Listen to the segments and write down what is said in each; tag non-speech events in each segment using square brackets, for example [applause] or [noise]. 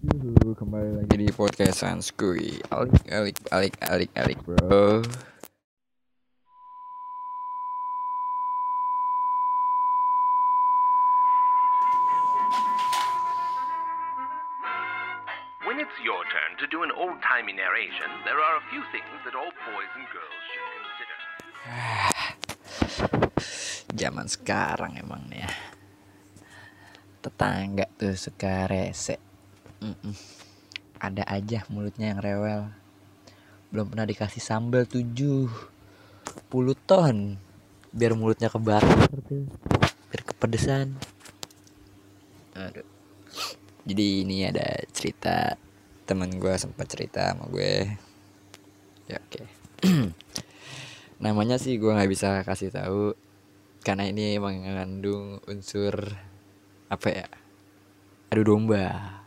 Yuhu, kembali lagi di podcast Sanskui. Alik, alik, alik, alik, alik, bro. When it's your turn to do an old timey narration, there are a few things that all boys and girls should consider. [sighs] Zaman sekarang emang nih ya. Tetangga tuh suka rese. Mm-mm. Ada aja mulutnya yang rewel. Belum pernah dikasih sambal 70 ton. Biar mulutnya kebakar tuh. Biar kepedesan. Aduh. Jadi ini ada cerita temen gue sempat cerita sama gue. Ya oke. [clears throat] Namanya sih gue nggak bisa kasih tahu karena ini mengandung unsur apa ya? Adu domba.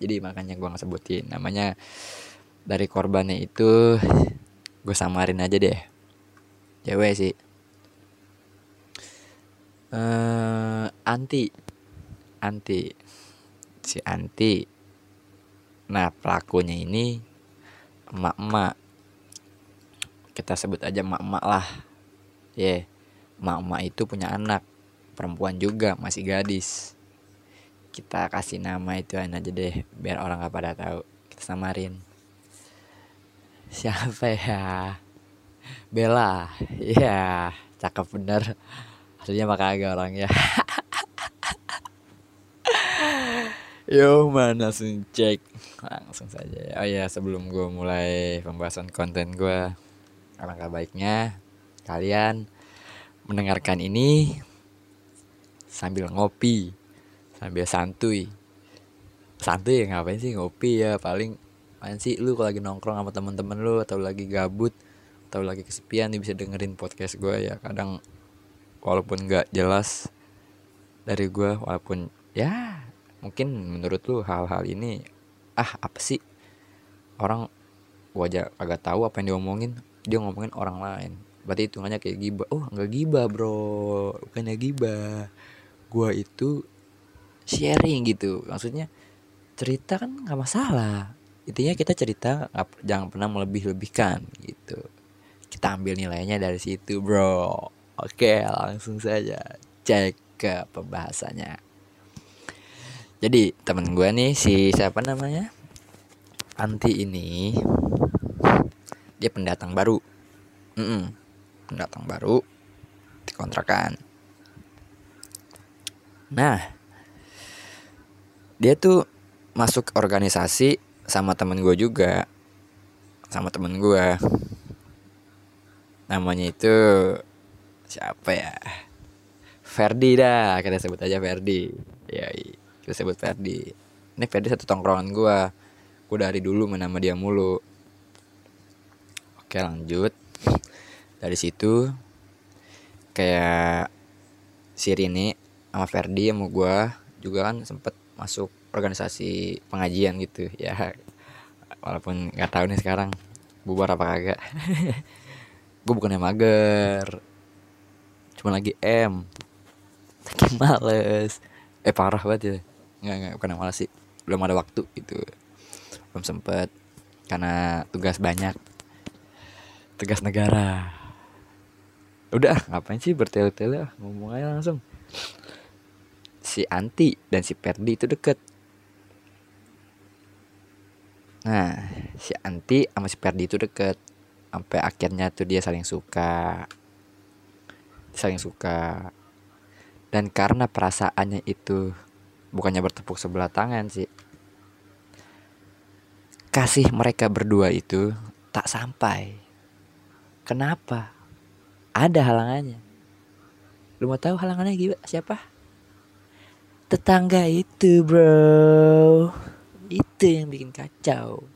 Jadi makanya gue nggak sebutin. Namanya dari korbannya itu gue samarin aja deh. Cewek sih. eh anti anti si anti nah pelakunya ini emak-emak kita sebut aja emak-emak lah ya yeah. emak-emak itu punya anak perempuan juga masih gadis kita kasih nama itu aja deh biar orang gak pada tahu. Kita samarin. Siapa ya? Bella. Ya cakep bener. Aslinya mah kagak orangnya [laughs] Yo mana langsung cek? Langsung saja oh ya sebelum gue mulai pembahasan konten gue alangkah baiknya kalian mendengarkan ini sambil ngopi sambil santuy. Santuy ya ngapain sih ngopi ya? Paling paling sih? Lu kalau lagi nongkrong sama temen-temen lu atau lagi gabut atau lagi kesepian nih bisa dengerin podcast gue ya. Kadang walaupun nggak jelas dari gue walaupun ya mungkin menurut lu hal-hal ini ah apa sih? Orang aja agak tahu apa yang diomongin dia ngomongin orang lain. Berarti hitungannya kayak gibah. Oh nggak gibah bro. Bukannya gibah. Gua itu sharing gitu. Maksudnya cerita kan nggak masalah. Intinya kita cerita jangan pernah melebih-lebihkan gitu. Kita ambil nilainya dari situ bro. Oke langsung saja cek ke pembahasannya. Jadi temen gue nih si siapa namanya? Anti ini dia pendatang baru. Mm-mm, pendatang baru di kontrakan. Nah dia tuh masuk organisasi sama temen gue juga. Sama temen gue namanya itu siapa ya? Ferdi dah kita sebut aja Ferdi. Ya kita sebut Ferdi. Ini Ferdi satu tongkrongan gue gue dari dulu main sama dia mulu. Oke lanjut. Dari situ kayak si Rini sama Ferdi sama gue juga kan sempet masuk organisasi pengajian gitu. [laughs] Ya walaupun nggak tahu nih sekarang bubar apa kagak. [laughs] Gue bukannya mager cuma lagi M. Lagi males. Eh parah banget ya. Nggak nggak bukan malas sih. Belum ada waktu gitu. Belum sempet karena tugas banyak. Tugas negara. Udah ngapain sih bertele-tele? Ngomong aja langsung si Anti dan si Perdi itu deket. Nah si Anti sama si Perdi itu deket. Sampai akhirnya tuh dia saling suka. Saling suka. Dan karena perasaannya itu bukannya bertepuk sebelah tangan sih kasih mereka berdua itu tak sampai. Kenapa? Ada halangannya. Lu mau tahu halangannya siapa tetangga itu bro. Itu yang bikin kacau.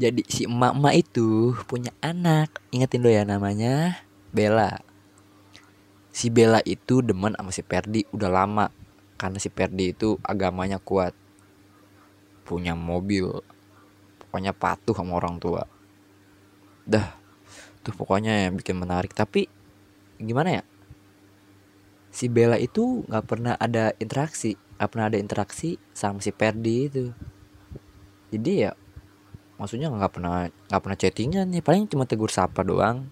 Jadi si emak-emak itu punya anak. Ingetin lo ya namanya. Bella. Si Bella itu demen sama si Perdi udah lama. Karena si Perdi itu agamanya kuat. Punya mobil. Pokoknya patuh sama orang tua. Dah. Tuh pokoknya yang bikin menarik. Tapi gimana ya si Bella itu nggak pernah ada interaksi nggak pernah ada interaksi sama si Perdi itu. Jadi ya maksudnya nggak pernah nggak pernah chattingan nih paling cuma tegur sapa doang.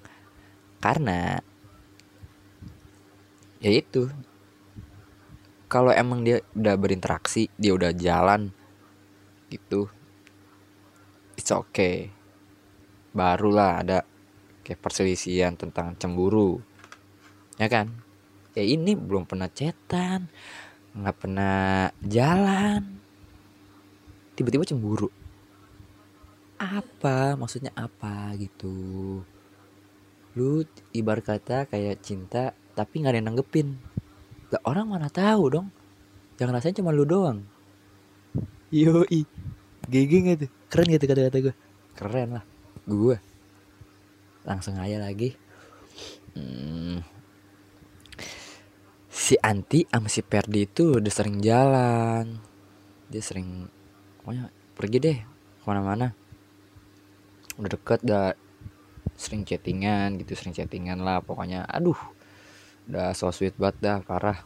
Karena ya itu. Kalau emang dia udah berinteraksi dia udah jalan gitu it's okay. Barulah ada kayak perselisihan tentang cemburu. Ya kan ya ini belum pernah cetan nggak pernah jalan. Tiba-tiba cemburu. Apa? Maksudnya apa gitu? Lu ibarat kata kayak cinta tapi nggak ada yang nanggepin. Lah orang mana tahu dong? Yang ngerasain cuma lu doang. Yoi. GG gak tuh? Keren gitu kata-kata gue keren lah. Gue langsung aja lagi. Hmm. Si Anti sama si Perdi itu udah sering jalan. Dia sering pokoknya pergi deh ke mana-mana. Udah deket udah sering chattingan gitu sering chattingan lah pokoknya. Aduh udah so sweet banget dah parah.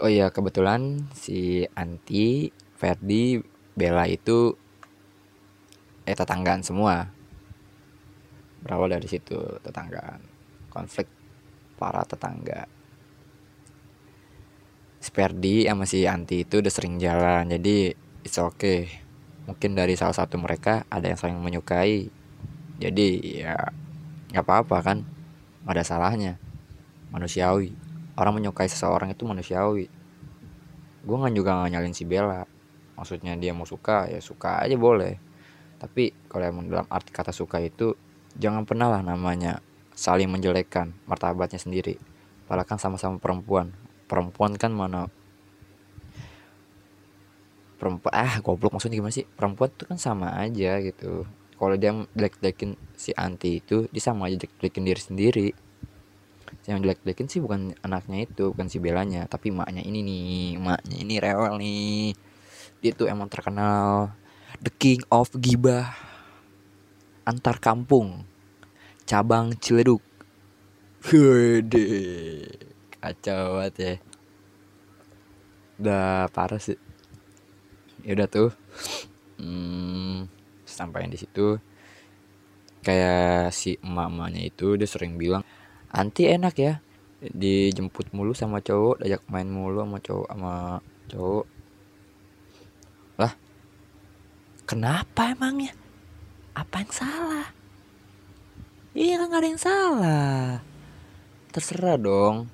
Oh iya kebetulan si Anti Ferdi Bella itu eh tetanggaan semua. Berawal dari situ tetanggaan. Konflik para tetangga si Ferdi sama si Anti itu udah sering jalan jadi it's okay. Mungkin dari salah satu mereka ada yang saling menyukai jadi ya nggak apa-apa kan ada salahnya. Manusiawi. Orang menyukai seseorang itu manusiawi. Gue nggak juga nggak nyalin si Bella. Maksudnya dia mau suka ya suka aja boleh. Tapi kalau emang dalam arti kata suka itu jangan pernah lah namanya saling menjelekkan martabatnya sendiri. Padahal kan sama-sama perempuan perempuan kan mana? Perempuan ah goblok maksudnya gimana sih? Perempuan tuh kan sama aja gitu. Kalau dia jelek-jelekin si anti itu dia sama aja jelek-jelekin diri sendiri. Yang jelek-jelekin sih bukan anaknya itu bukan si belanya tapi maknya ini nih maknya ini rewel nih. Dia tuh emang terkenal. The king of gibah. Antar kampung. Cabang Ciledug. Gede kacau banget ya. Udah parah sih. Ya udah tuh. Hmm, sampai di situ. Kayak si emak-emaknya itu dia sering bilang anti enak ya dijemput mulu sama cowok diajak main mulu sama cowok sama cowok. Lah kenapa emangnya? Apa yang salah? Iya kan gak ada yang salah. Terserah dong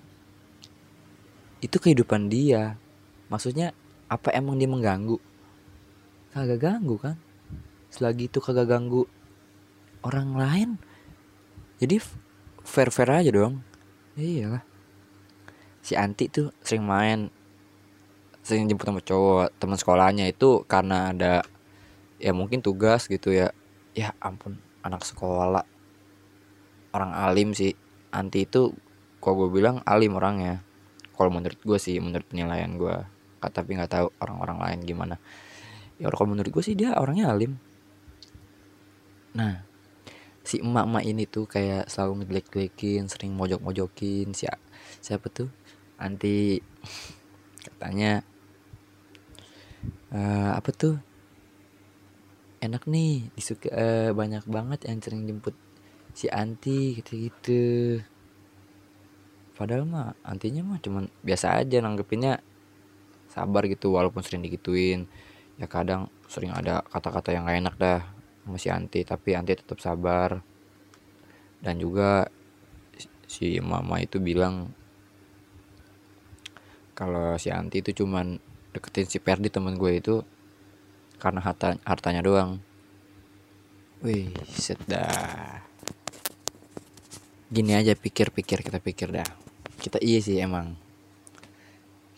itu kehidupan dia. Maksudnya apa emang dia mengganggu? Kagak ganggu kan? Selagi itu kagak ganggu orang lain jadi fair fair aja dong. Iya si anti tuh sering main sering jemput sama cowok teman sekolahnya itu karena ada ya mungkin tugas gitu ya. Ya ampun anak sekolah. Orang alim sih anti itu kok gue bilang alim orangnya kalau menurut gue sih menurut penilaian gue tapi nggak tahu orang-orang lain gimana. Ya kalau menurut gue sih dia orangnya alim. Nah si emak-emak ini tuh kayak selalu ngejelek-jelekin sering mojok-mojokin si siapa tuh? Anti [laughs] katanya uh, apa tuh? Enak nih disuka uh, banyak banget yang sering jemput si anti gitu-gitu padahal mah antinya mah cuman biasa aja nanggepinnya sabar gitu walaupun sering digituin. Ya kadang sering ada kata-kata yang gak enak dah masih anti tapi anti tetap sabar. Dan juga si mama itu bilang kalau si anti itu cuman deketin si Perdi temen gue itu karena harta hartanya doang. Wih sedah gini aja pikir-pikir kita pikir dah kita iya sih emang.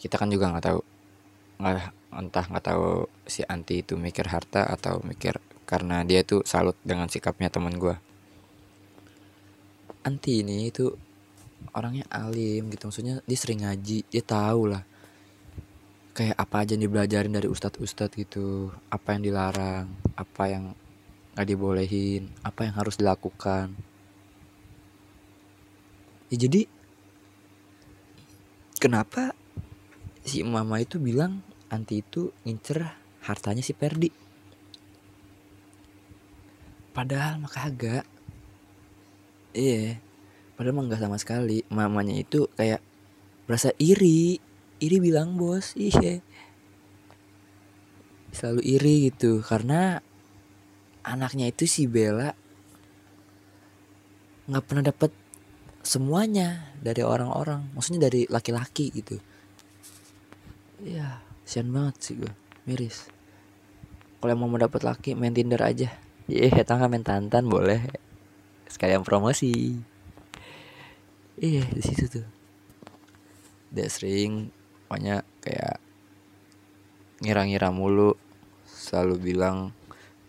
Kita kan juga nggak tahu nggak entah nggak tahu si anti itu mikir harta atau mikir karena dia tuh salut dengan sikapnya teman gue anti ini itu orangnya alim gitu maksudnya dia sering ngaji dia tahu lah. Kayak apa aja yang dibelajarin dari ustadz ustadz gitu apa yang dilarang apa yang nggak dibolehin apa yang harus dilakukan. Ya jadi kenapa si mama itu bilang anti itu ngincer hartanya si Perdi padahal mah kagak. Iya padahal mah nggak sama sekali. Mamanya itu kayak berasa iri. Iri bilang bos iya. Selalu iri gitu karena anaknya itu si Bella nggak pernah dapet semuanya dari orang-orang. Maksudnya dari laki-laki gitu. Iya. Sian banget sih gue miris. Kalau mau dapet laki main Tinder aja. Iya [laughs] yeah, tangga main tantan boleh. Sekalian promosi. Iya di situ tuh. Dia sering pokoknya kayak ngira-ngira mulu. Selalu bilang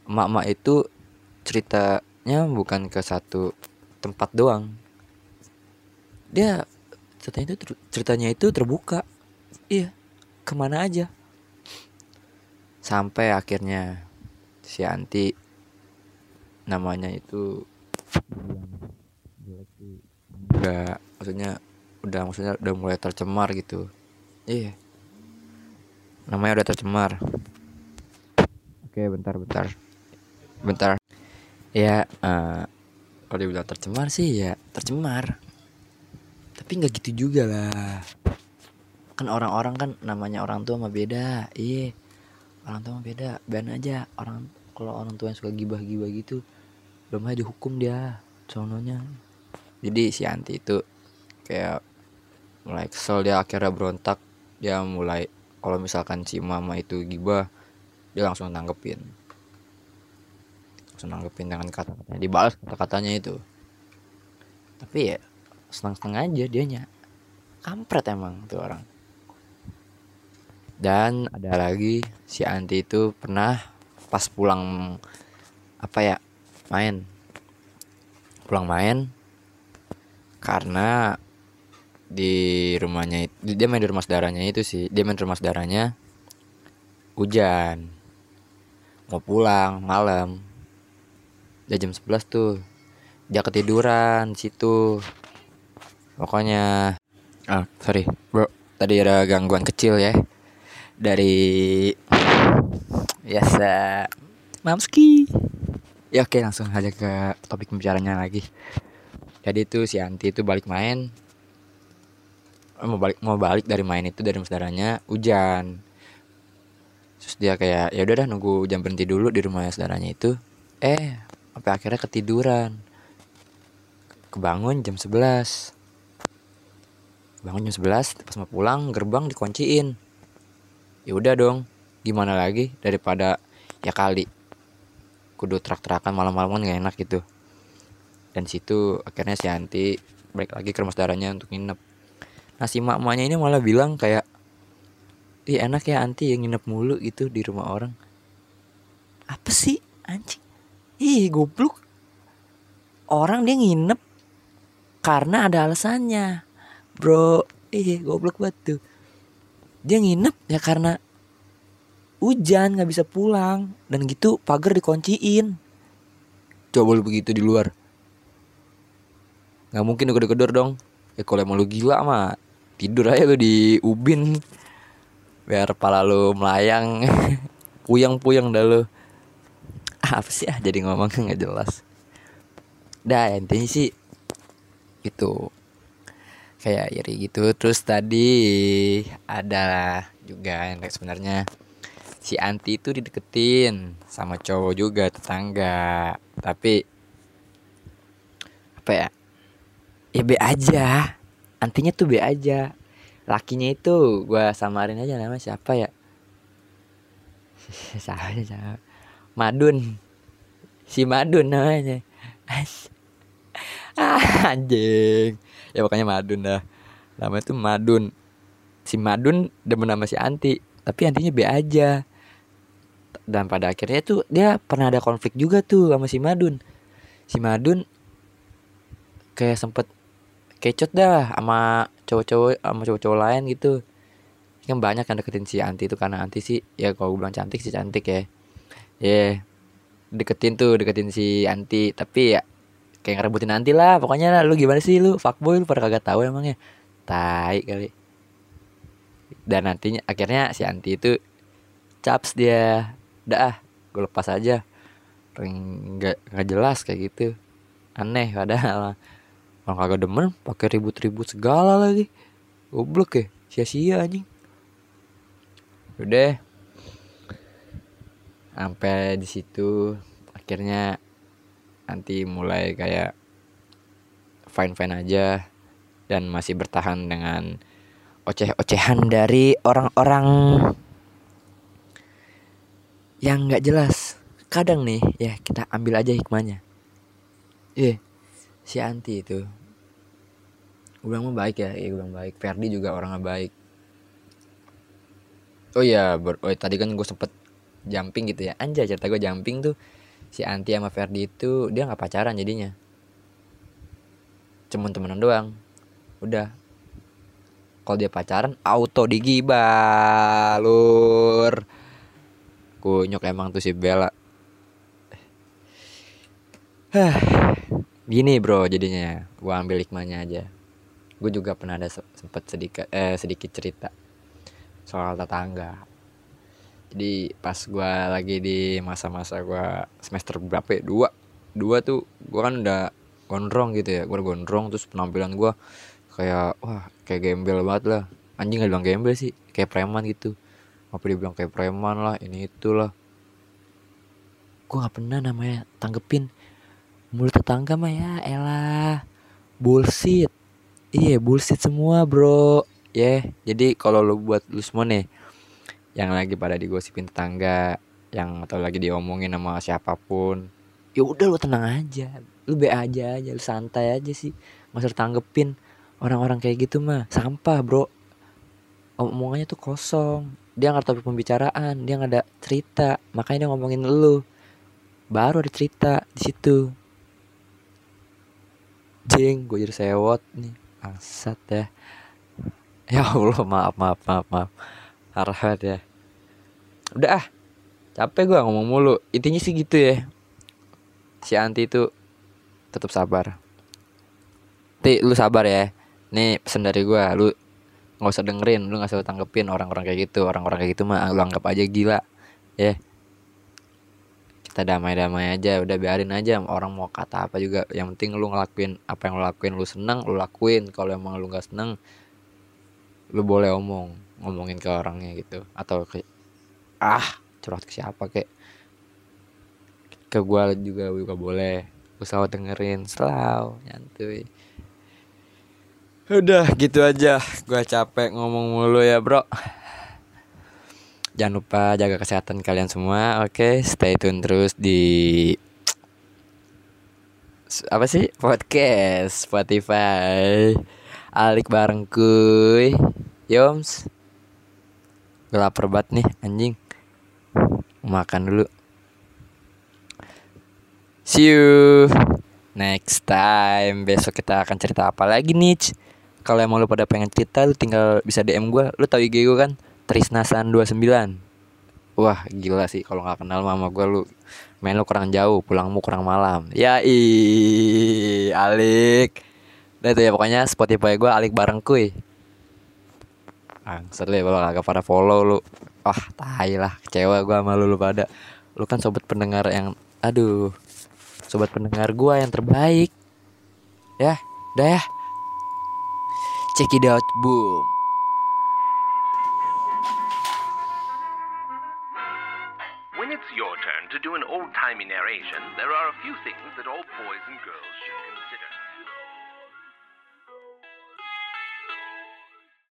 emak-emak itu ceritanya bukan ke satu tempat doang dia ceritanya itu ceritanya itu terbuka. Iya ke mana aja. Sampai akhirnya si Anti namanya itu udah maksudnya udah maksudnya udah mulai tercemar gitu. Iya. Namanya udah tercemar. Oke bentar bentar. Bentar. Ya uh, kalau dibilang tercemar sih ya tercemar tapi nggak gitu juga lah. Kan orang-orang kan namanya orang tua mah beda. Iya orang tua mah beda. Ban aja orang kalau orang tua yang suka gibah-gibah gitu belum aja dihukum dia sononya jadi si anti itu kayak mulai kesel dia akhirnya berontak. Dia mulai kalau misalkan si mama itu gibah dia langsung nanggepin. Langsung nanggepin dengan kata-katanya dibalas kata-katanya itu. Tapi ya senang-senang aja dianya. Kampret emang tuh orang. Dan ada lagi si anti itu pernah pas pulang apa ya main. Pulang main karena di rumahnya dia main di rumah saudaranya itu sih. Dia main di rumah saudaranya hujan. Mau pulang malam. Udah jam 11 tuh. Dia ketiduran situ pokoknya ah. sorry bro tadi ada gangguan kecil ya. Dari biasa mamski. Ya oke langsung aja ke topik pembicaranya lagi. Jadi itu si Anti itu balik main. Mau balik mau balik dari main itu dari saudaranya hujan. Terus dia kayak ya udah dah nunggu jam berhenti dulu di rumah saudaranya itu. Eh sampai akhirnya ketiduran. Kebangun jam 11 bangun jam 11 pas mau pulang gerbang dikunciin. Ya udah dong gimana lagi daripada ya kali. Kudu trak-terakan malam-malam kan gak enak gitu. Dan situ akhirnya si Anti balik lagi ke rumah saudaranya untuk nginep. Nah si mak-maknya ini malah bilang kayak Ih enak ya anti yang nginep mulu gitu di rumah orang. Apa sih anjing? Ih goblok. Orang dia nginep Karena ada alasannya Bro Ih goblok banget tuh. Dia nginep ya karena Hujan gak bisa pulang. Dan gitu pagar dikunciin. Coba begitu di luar. Gak mungkin gedor-gedor dong. Ya kalau emang lu gila mah Tidur aja lu di ubin. Biar pala lu melayang. [laughs] Puyang-puyang dah lu. Apa sih ah jadi ngomongnya [laughs] nggak jelas. Dah intinya sih itu kayak iri gitu. Terus tadi ada juga yang sebenarnya si anti itu dideketin sama cowok juga tetangga. Tapi apa ya? Ya be aja. Antinya tuh be aja. Lakinya itu gue samarin aja nama siapa ya? [laughs] Siapa siapa? Madun. Si Madun namanya ah, [laughs] anjing. Ya pokoknya Madun dah. Namanya tuh Madun. Si Madun demen nama si Anti tapi antinya B aja. Dan pada akhirnya tuh dia pernah ada konflik juga tuh sama si Madun. Si Madun kayak sempet kecot dah sama cowok-cowok sama cowok-cowok lain gitu. Kan banyak yang deketin si anti itu karena anti sih ya kalau gue bilang cantik sih cantik ya. Ya yeah. deketin tuh deketin si anti. Tapi ya kayak ngerebutin anti lah pokoknya lu gimana sih? Lu fuckboy lu pada kagak tahu emangnya. Tai kali. Dan nantinya akhirnya si anti itu caps dia. Dah ah gue lepas aja. Nggak nggak jelas kayak gitu. Aneh padahal. Orang kagak demen pakai ribut-ribut segala lagi. Goblok ya sia-sia anjing. Udah. Sampai di situ akhirnya nanti mulai kayak fine fine aja dan masih bertahan dengan oceh-ocehan dari orang-orang yang nggak jelas. Kadang nih ya kita ambil aja hikmahnya. Eh si anti itu. Gue bilang mah baik ya iya gue baik. Ferdi juga orangnya baik. Oh iya oh, tadi kan gue sempet jumping gitu ya. Anjay cerita gue jumping tuh si anti sama Ferdi itu dia nggak pacaran jadinya. Cuman temenan doang. Udah. Kalau dia pacaran auto digibah lur kunyuk emang tuh si Bella. Gini bro jadinya. Gua ambil hikmahnya aja. Gue juga pernah ada sempet sedikit eh sedikit cerita soal tetangga jadi pas gue lagi di masa-masa gue semester berapa ya? Dua. Dua tuh gue kan udah gondrong gitu ya gue gondrong. Terus penampilan gue kayak wah kayak gembel banget lah. Anjing gak bilang gembel sih kayak preman gitu. Apa dia bilang kayak preman lah ini itulah gue nggak pernah namanya tanggepin mulut tetangga mah ya elah bullshit. Iya bullshit semua bro. Ya yeah. jadi kalau lo buat lu semua nih yang lagi pada digosipin tetangga yang atau lagi diomongin sama siapa pun. Ya udah lu tenang aja. Lu be aja aja lu santai aja sih. Nggak usah tanggepin orang-orang kayak gitu mah sampah bro. Omongannya tuh kosong. Dia nggak tahu pembicaraan dia nggak ada cerita. Makanya dia ngomongin lu. Baru ada cerita di situ. Jeng gue jadi sewot nih. Angsat ya. Ya allah maaf maaf maaf maaf harap ya. Udah ah capek gue ngomong mulu. Intinya sih gitu ya. Si anti itu tetap sabar. Ti lu sabar ya. Nih pesan dari gue lu nggak usah dengerin lu nggak usah tanggepin orang-orang kayak gitu. Orang-orang kayak gitu mah lu anggap aja gila ya. Yeah. kita damai-damai aja udah biarin aja. Orang mau kata apa juga yang penting lu ngelakuin apa yang lu lakuin lu seneng lu lakuin. Kalau emang lu nggak seneng lu boleh omong ngomongin ke orangnya gitu. Atau ke ah curhat ke siapa kek? Ke gue juga juga boleh. Gue selalu dengerin. Selalu nyantuy. Udah gitu aja. Gue capek ngomong mulu ya bro. Jangan lupa jaga kesehatan kalian semua oke? Okay? stay tune terus di apa sih? Podcast Spotify. Alik bareng kuy. Yoms lapar banget nih anjing. Makan dulu. See you. Next time. Besok kita akan cerita apa lagi nih Kalau emang lu pada pengen cerita Lu tinggal bisa DM gue Lu tau IG gue kan? Trisnasan29 Wah gila sih. Kalau nggak kenal mama gue lu main lu kurang jauh. Pulangmu kurang malam. Ya i alik. Nah itu ya pokoknya Spotify gue alik bareng kuy Lu ya kalau kagak pada follow lu. Wah tai lah. Kecewa gue sama lu, lu pada. Lu kan sobat pendengar yang Aduh Sobat pendengar gue yang terbaik. Ya Udah ya. Check it out boom. When it's your turn to do an old-timey narration, there are a few things that all boys and girls.